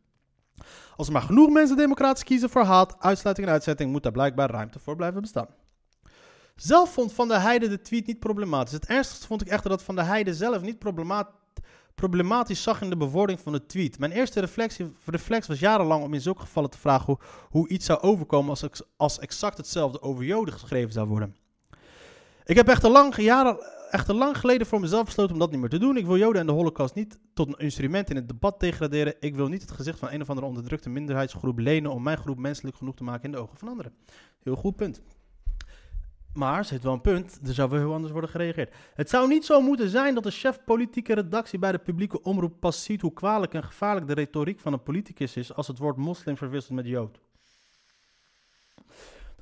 Als er maar genoeg mensen democratisch kiezen voor haat, uitsluiting en uitzetting, moet daar blijkbaar ruimte voor blijven bestaan. Zelf vond Van der Heijden de tweet niet problematisch. Het ergste vond ik echter dat Van der Heijden zelf niet problema- problematisch zag in de bewoording van de tweet. Mijn eerste reflectie, reflex was jarenlang om in zulke gevallen te vragen hoe, hoe iets zou overkomen als, als exact hetzelfde over Joden geschreven zou worden. Ik heb echter lang, jaren, echter lang geleden voor mezelf besloten om dat niet meer te doen. Ik wil Joden en de Holocaust niet tot een instrument in het debat degraderen. Ik wil niet het gezicht van een of andere onderdrukte minderheidsgroep lenen om mijn groep menselijk genoeg te maken in de ogen van anderen. Heel goed punt. Maar ze heeft wel een punt, er zou wel heel anders worden gereageerd. Het zou niet zo moeten zijn dat de chef politieke redactie bij de publieke omroep pas ziet hoe kwalijk en gevaarlijk de retoriek van een politicus is als het woord moslim verwisselt met jood.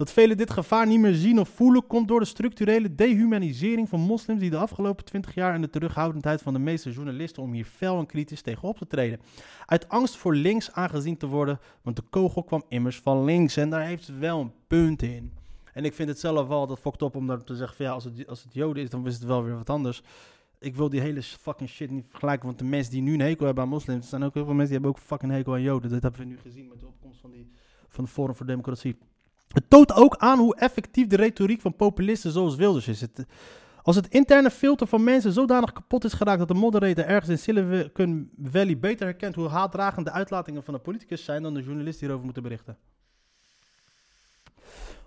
Dat velen dit gevaar niet meer zien of voelen komt door de structurele dehumanisering van moslims die de afgelopen 20 jaar en de terughoudendheid van de meeste journalisten om hier fel en kritisch tegen op te treden. Uit angst voor links aangezien te worden, want de kogel kwam immers van links en daar heeft ze wel een punt in. En ik vind het zelf wel dat fokt op om dan te zeggen van ja, als het, als het joden is, dan is het wel weer wat anders. Ik wil die hele fucking shit niet vergelijken, want de mensen die nu een hekel hebben aan moslims, er zijn ook heel veel mensen die hebben ook fucking hekel aan joden. Dat hebben we nu gezien met de opkomst van, die, van de Forum voor Democratie. Het toont ook aan hoe effectief de retoriek van populisten zoals Wilders is. Het, als het interne filter van mensen zodanig kapot is geraakt dat de moderator ergens in Silicon Valley beter herkent hoe haatdragend de uitlatingen van de politicus zijn dan de journalisten hierover moeten berichten.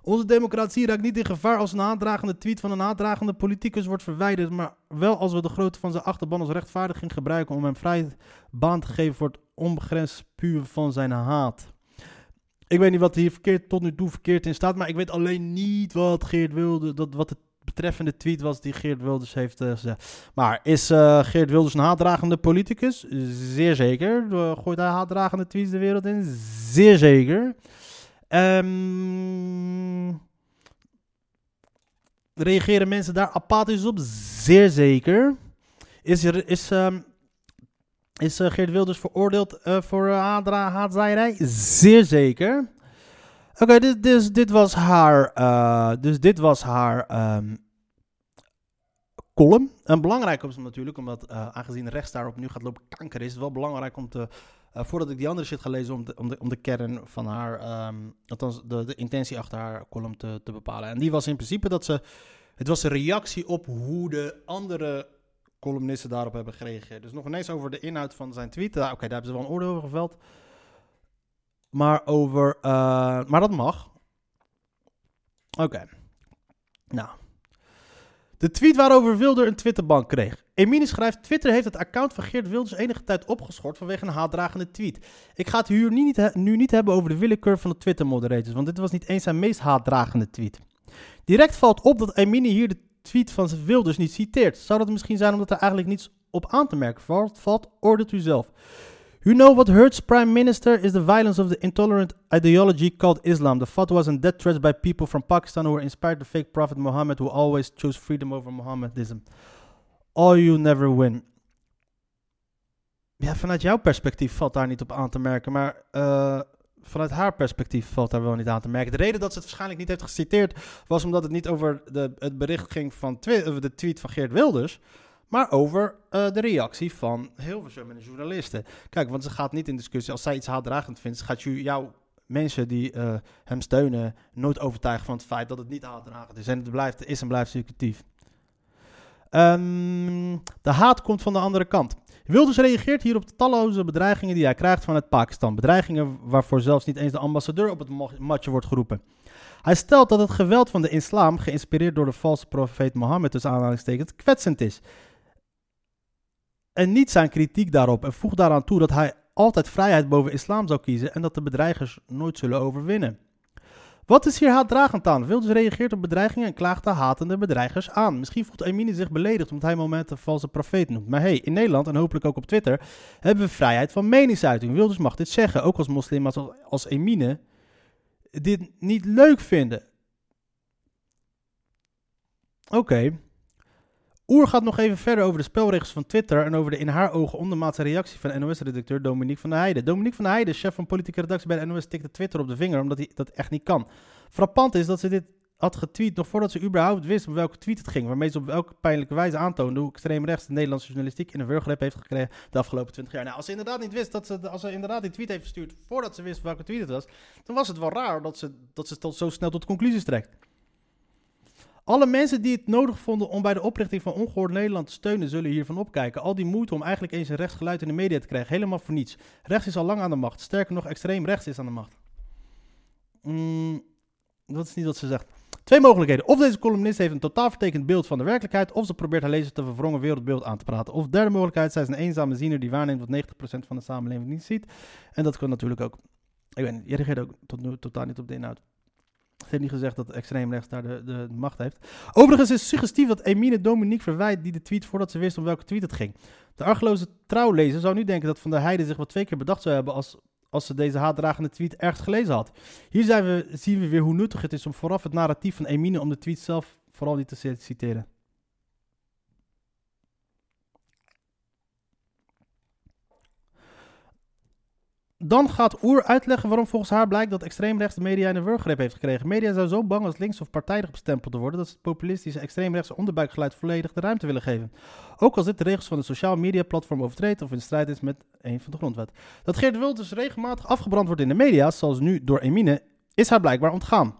Onze democratie raakt niet in gevaar als een haatdragende tweet van een haatdragende politicus wordt verwijderd, maar wel als we de grootte van zijn achterban als rechtvaardiging gebruiken om hem vrij baan te geven voor het onbegrensd spuwen van zijn haat. Ik weet niet wat hier verkeerd, tot nu toe verkeerd in staat, maar ik weet alleen niet wat Geert Wilders, dat, wat het betreffende tweet was die Geert Wilders heeft uh, gezegd. Maar is uh, Geert Wilders een haatdragende politicus? Zeer zeker. Uh, gooit hij haatdragende tweets de wereld in? Zeer zeker. Um, reageren mensen daar apathisch op? Zeer zeker. Is, is, um, is uh, Geert Wilders veroordeeld uh, voor uh, haatzaaierij? Zeer zeker. Oké, dus, dus dit was haar, eh, dus dit was haar ehm, column. En belangrijk is natuurlijk, omdat eh, aangezien rechts daarop nu gaat lopen kanker, is het wel belangrijk om te, eh, voordat ik die andere shit ga lezen, om de, om de, om de kern van haar, ehm, althans de, de intentie achter haar column te, te bepalen. En die was in principe dat ze, het was een reactie op hoe de andere columnisten daarop hebben gereageerd. Dus nog ineens over de inhoud van zijn tweet. Ah, Oké, daar hebben ze wel een oordeel over geveld. Maar over, eh, maar dat mag. Oké. Nou. De tweet waarover Wilder een Twitterbank kreeg. Emine schrijft: Twitter heeft het account van Geert Wilders enige tijd opgeschort vanwege een haatdragende tweet. Ik ga het hier niet he- nu niet hebben over de willekeur van de Twitter-moderators, want dit was niet eens zijn meest haatdragende tweet. Direct valt op dat Emine hier de tweet van Wilders niet citeert. Zou dat misschien zijn omdat er eigenlijk niets op aan te merken valt? valt u zelf. You know what hurts Prime Minister is the violence of the intolerant ideology called Islam. The fatwas and death threats by people from Pakistan who were inspired the fake prophet Muhammad who always chose freedom over Mohammedism. All you never win. Ja, vanuit jouw perspectief valt daar niet op aan te merken, maar eh, vanuit haar perspectief valt daar wel niet aan te merken. De reden dat ze het waarschijnlijk niet heeft geciteerd was omdat het niet over de, het bericht ging van de tweet van Geert Wilders, maar over eh, de reactie van Hilversum en journalisten. Kijk, want ze gaat niet in discussie. Als zij iets haatdragend vindt, gaat jouw mensen die eh, hem steunen nooit overtuigen van het feit dat het niet haatdragend is. En het blijft, is en blijft circulatief. Ehm, de haat komt van de andere kant. Wilders reageert hier op de talloze bedreigingen die hij krijgt vanuit Pakistan. Bedreigingen waarvoor zelfs niet eens de ambassadeur op het matje wordt geroepen. Hij stelt dat het geweld van de islam, geïnspireerd door de valse profeet Mohammed, tussen aanhalingstekens, kwetsend is. En niet zijn kritiek daarop. En voegt daaraan toe dat hij altijd vrijheid boven islam zou kiezen en dat de bedreigers nooit zullen overwinnen. Wat is hier haatdragend aan? Wilders reageert op bedreigingen en klaagt de hatende bedreigers aan. Misschien voelt Emine zich beledigd omdat hij momenten valse profeet noemt. Maar hey, in Nederland en hopelijk ook op Twitter hebben we vrijheid van meningsuiting. Wilders mag dit zeggen, ook als moslim als, als Emine dit niet leuk vinden. Oké. Oer gaat nog even verder over de spelregels van Twitter en over de in haar ogen ondermaatse reactie van NOS-redacteur Dominique van der Heijden. Dominique van der Heijden, chef van politieke redactie bij de NOS, tikte Twitter op de vinger omdat hij dat echt niet kan. Frappant is dat ze dit had getweet nog voordat ze überhaupt wist om welke tweet het ging, waarmee ze op welke pijnlijke wijze aantoonde hoe extreem rechts de Nederlandse journalistiek in een wurggreep heeft gekregen de afgelopen 20 jaar. Nou, als ze inderdaad niet wist dat ze, als ze inderdaad die tweet heeft verstuurd voordat ze wist welke tweet het was, dan was het wel raar dat ze, dat ze tot zo snel tot conclusies trekt. Alle mensen die het nodig vonden om bij de oprichting van Ongehoord Nederland te steunen, zullen hiervan opkijken. Al die moeite om eigenlijk eens een rechtsgeluid in de media te krijgen, helemaal voor niets. Rechts is al lang aan de macht. Sterker nog, extreem rechts is aan de macht. Mm, dat is niet wat ze zegt. Twee mogelijkheden. Of deze columnist heeft een totaal vertekend beeld van de werkelijkheid, of ze probeert haar lezers te verwrongen wereldbeeld aan te praten. Of derde mogelijkheid, zij is een eenzame ziener die waarneemt wat 90% van de samenleving niet ziet. En dat kan natuurlijk ook. Ik weet niet, jij reageert ook tot nu totaal niet op de inhoud. Ze heeft niet gezegd dat extreem rechts daar de, de macht heeft. Overigens is het suggestief dat Emine Dominique verwijt die de tweet voordat ze wist om welke tweet het ging. De argeloze trouwlezer zou nu denken dat Van der Heijden zich wel twee keer bedacht zou hebben als, als ze deze haatdragende tweet ergens gelezen had. Hier zijn we, zien we weer hoe nuttig het is om vooraf het narratief van Emine om de tweet zelf vooral niet te citeren. Dan gaat Oer uitleggen waarom volgens haar blijkt dat extreemrechts de media in de wurggreep heeft gekregen. Media zijn zo bang als links of partijdig bestempeld te worden dat ze het populistische extreemrechtse onderbuikgeluid volledig de ruimte willen geven. Ook als dit de regels van de sociaal media platform overtreedt of in strijd is met een van de grondwet. Dat Geert Wilders regelmatig afgebrand wordt in de media, zoals nu door Emine, is haar blijkbaar ontgaan.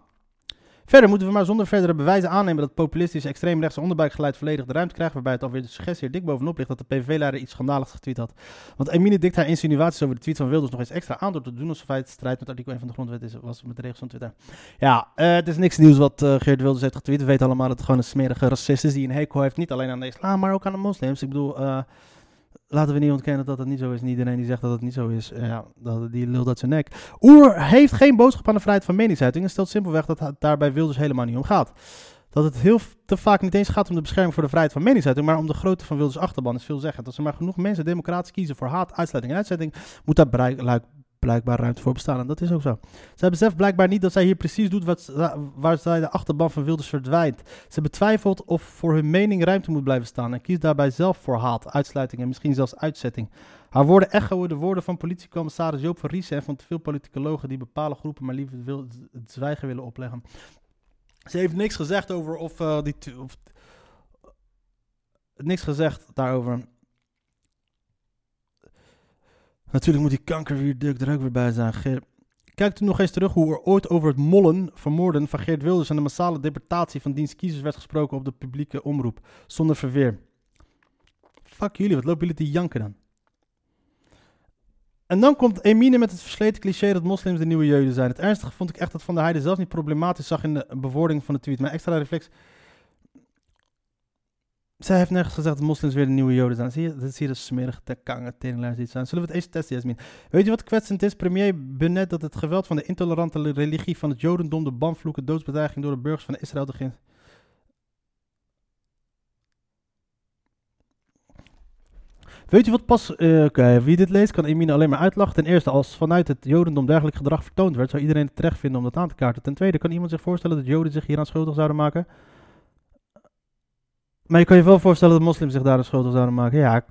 Verder moeten we maar zonder verdere bewijzen aannemen dat populistische extreemrechtse onderbuikgeluid volledig de ruimte krijgt, waarbij het alweer de suggestie er dik bovenop ligt dat de PVV-leider iets schandaligs getweet had. Want Emine dikt haar insinuaties over de tweet van Wilders nog eens extra aan door te doen alsof hij het strijd met artikel 1 van de grondwet is, was met de regels van Twitter. Ja, eh, het is niks nieuws wat eh, Geert Wilders heeft getweet. We weten allemaal dat het gewoon een smerige racist is die een hekel heeft, niet alleen aan de islam, maar ook aan de moslims. Ik bedoel, eh, laten we niet ontkennen dat dat niet zo is. En iedereen die zegt dat het niet zo is, eh, ja, dat, die lult uit zijn nek. Oer heeft geen boodschap aan de vrijheid van meningsuiting en stelt simpelweg dat het daar bij Wilders helemaal niet om gaat. Dat het heel te vaak niet eens gaat om de bescherming voor de vrijheid van meningsuiting, maar om de grootte van Wilders' achterban is veelzeggend. Als er maar genoeg mensen democratisch kiezen voor haat, uitsluiting en uitzetting, moet daar bereik- luik- blijkbaar ruimte voor bestaan. En dat is ook zo. Zij beseft blijkbaar niet dat zij hier precies doet wat, waar zij de achterban van Wilders verdwijnt. Ze betwijfelt of voor hun mening ruimte moet blijven staan en kiest daarbij zelf voor haat, uitsluiting en misschien zelfs uitzetting. Haar woorden echoen de woorden van politiecommissaris Joop van Riesen en van te veel politicologen die bepaalde groepen maar liever het zwijgen willen opleggen. Ze heeft niks gezegd over of eh, die... Of, niks gezegd daarover. Natuurlijk moet die kankerwierduk er ook weer bij zijn. Geer- Kijk toen nog eens terug hoe er ooit over het mollen, vermoorden van Geert Wilders en de massale deportatie van diens kiezers werd gesproken op de publieke omroep, zonder verweer. Fuck jullie, wat lopen jullie te janken dan? En dan komt Emine met het versleten cliché dat moslims de nieuwe jeugden zijn. Het ernstige vond ik echt dat Van der Heijden zelf niet problematisch zag in de bewoording van de tweet. Maar extra reflex. Zij heeft nergens gezegd dat moslims weer de nieuwe joden zijn. Zie je, dat je de smerige tekangen teringlijst iets zijn. Zullen we het eens testen, Jasmin? Weet je wat kwetsend is? Premier Benet dat het geweld van de intolerante religie van het jodendom, de banvloeken, doodsbedreiging door de burgers van Israël te. Weet je wat pas... Oké, wie dit leest kan Emine alleen maar uitlachen. Ten eerste, als vanuit het jodendom dergelijk gedrag vertoond werd, zou iedereen het terecht vinden om dat aan te kaarten. Ten tweede, kan iemand zich voorstellen dat joden zich hieraan schuldig zouden maken? Maar je kan je wel voorstellen dat moslims zich daaraan schuldig zouden maken. Ja,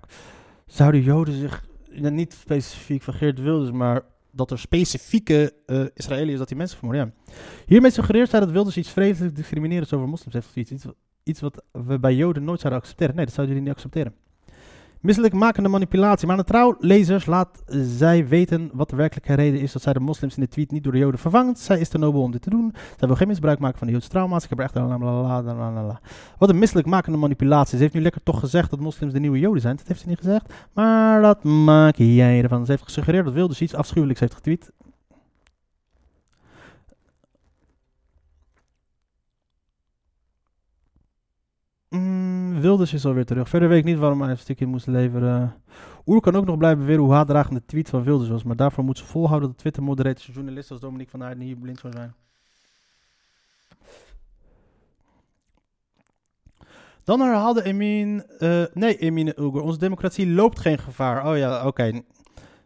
zouden joden zich... niet specifiek van Geert Wilders, maar dat er specifieke eh Israëliërs dat die mensen vermoorden. Ja. Hiermee suggereert zij dat Wilders iets vreselijk discriminerends over moslims heeft. Iets, iets wat we bij joden nooit zouden accepteren. Nee, dat zouden jullie niet accepteren. Misselijkmakende manipulatie. Maar aan de trouwlezers laat zij weten wat de werkelijke reden is dat zij de moslims in de tweet niet door de joden vervangt. Zij is te nobel om dit te doen. Zij wil geen misbruik maken van de joodse trauma's. Ik heb er echt... Wat een misselijkmakende manipulatie. Ze heeft nu lekker toch gezegd dat moslims de nieuwe joden zijn. Dat heeft ze niet gezegd. Maar dat maak jij ervan. Ze heeft gesuggereerd dat Wilders iets afschuwelijks heeft getweet. Wilders is alweer terug. Verder weet ik niet waarom hij een stukje moest leveren. Oer kan ook nog blijven beweren hoe haatdragend de tweet van Wilders was. Maar daarvoor moet ze volhouden dat Twitter-moderators en journalisten als Dominique van der hier blind zou zijn. Dan herhaalde Emin... eh, nee, Emine Ulger. Onze democratie loopt geen gevaar. Oh ja, oké.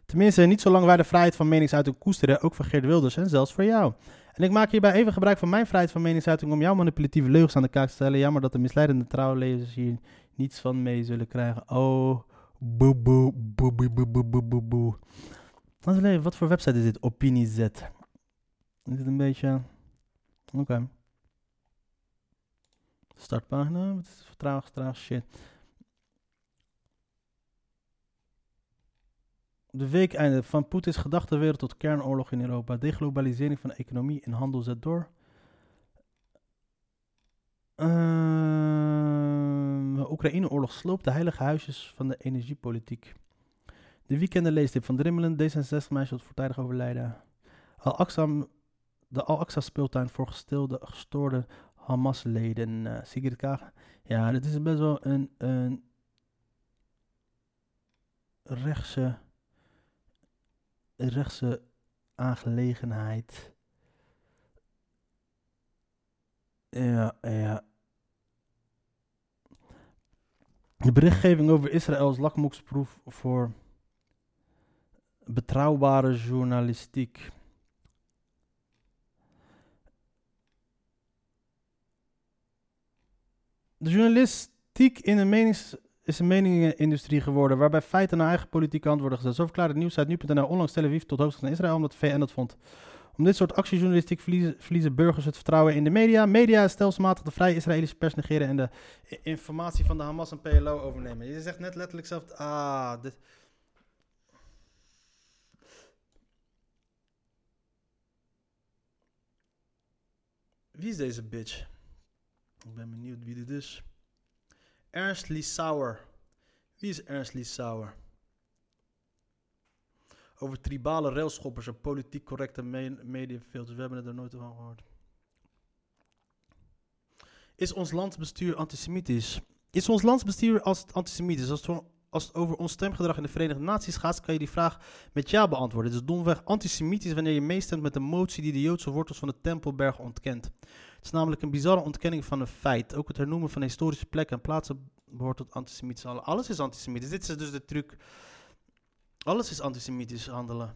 Tenminste, niet zolang wij de vrijheid van meningsuiting koesteren. Ook voor Geert Wilders en zelfs voor jou. En ik maak hierbij even gebruik van mijn vrijheid van meningsuiting om jouw manipulatieve leugens aan de kaak te stellen. Jammer dat de misleidende trouwlezers hier niets van mee zullen krijgen. Oh, boe boe, boe boe boe boe boe boe boe. Wat voor website is dit? OpinieZ. Is dit een beetje... Oké. Startpagina, wat is het shit. De week einde van Poetins gedachtenwereld tot kernoorlog in Europa. Deglobalisering van economie en handel zet door. Ehm, Oekraïne-oorlog sloopt de heilige huisjes van de energiepolitiek. De weekenden leestip van Drimmelen. D66 meisje tot voortijdig overlijden. Al-Aqsa, de Al-Aqsa speeltuin voor gestilde, gestoorde Hamas-leden. eh Sigrid Kaag. Ja, dit is best wel een, een rechtse rechtse aangelegenheid. Ja, ja. De berichtgeving over Israël is lakmoesproef voor betrouwbare journalistiek. De journalistiek in een menings is een meningenindustrie geworden, waarbij feiten naar eigen politieke antwoorden gezet. Zo verklaarde het nieuws uit nu.nl onlangs Tel Aviv tot hoofdstad van Israël, omdat VN dat vond. Om dit soort actiejournalistiek verliezen, verliezen burgers het vertrouwen in de media. Media stelselmatig de vrije Israëlische pers negeren en de informatie van de Hamas en PLO overnemen. Je zegt net letterlijk zelf, ah, dit... Wie is deze bitch? Ik ben benieuwd wie dit is. Ernst Liesauer. Wie is Ernst Liesauer? Over tribale railschoppers en politiek correcte me mediafilters. We hebben het er nooit van gehoord. Is ons landsbestuur antisemitisch? Is ons landsbestuur als antisemitisch? Als het, als het over ons stemgedrag in de Verenigde Naties gaat, kan je die vraag met ja beantwoorden. Het is domweg antisemitisch wanneer je meestemt met een motie die de Joodse wortels van de Tempelberg ontkent. Het is namelijk een bizarre ontkenning van een feit. Ook het hernoemen van historische plekken en plaatsen behoort tot antisemitisch. handelen. Alles is antisemitisch. Dit is dus de truc. Alles is antisemitisch handelen.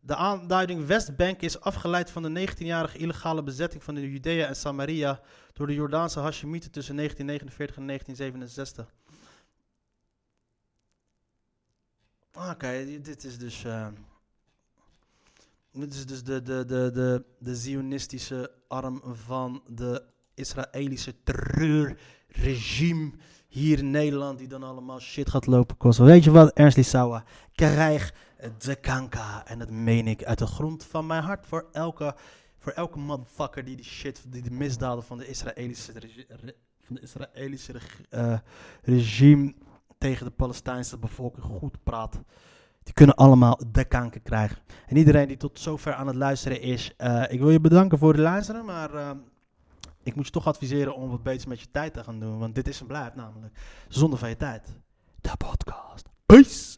De aanduiding Westbank is afgeleid van de 19-jarige illegale bezetting van de Judea en Samaria door de Jordaanse Hashemieten tussen 1949 en 1967. Oké, dit is dus. eh, dit is dus de, de, de, de, de Zionistische arm van de Israëlische terreurregime hier in Nederland, die dan allemaal shit gaat lopen kosten. Weet je wat, Ernst Lissauer? Krijg de kanka. En dat meen ik uit de grond van mijn hart voor elke, voor elke motherfucker die die shit, die de misdaden van de Israëlische, van de Israëlische eh, regime tegen de Palestijnse bevolking goed praat. Die kunnen allemaal de kanker krijgen. En iedereen die tot zover aan het luisteren is, eh, ik wil je bedanken voor het luisteren, maar eh, ik moet je toch adviseren om wat beter met je tijd te gaan doen, want dit is en blijft namelijk zonde van je tijd. De podcast. Peace!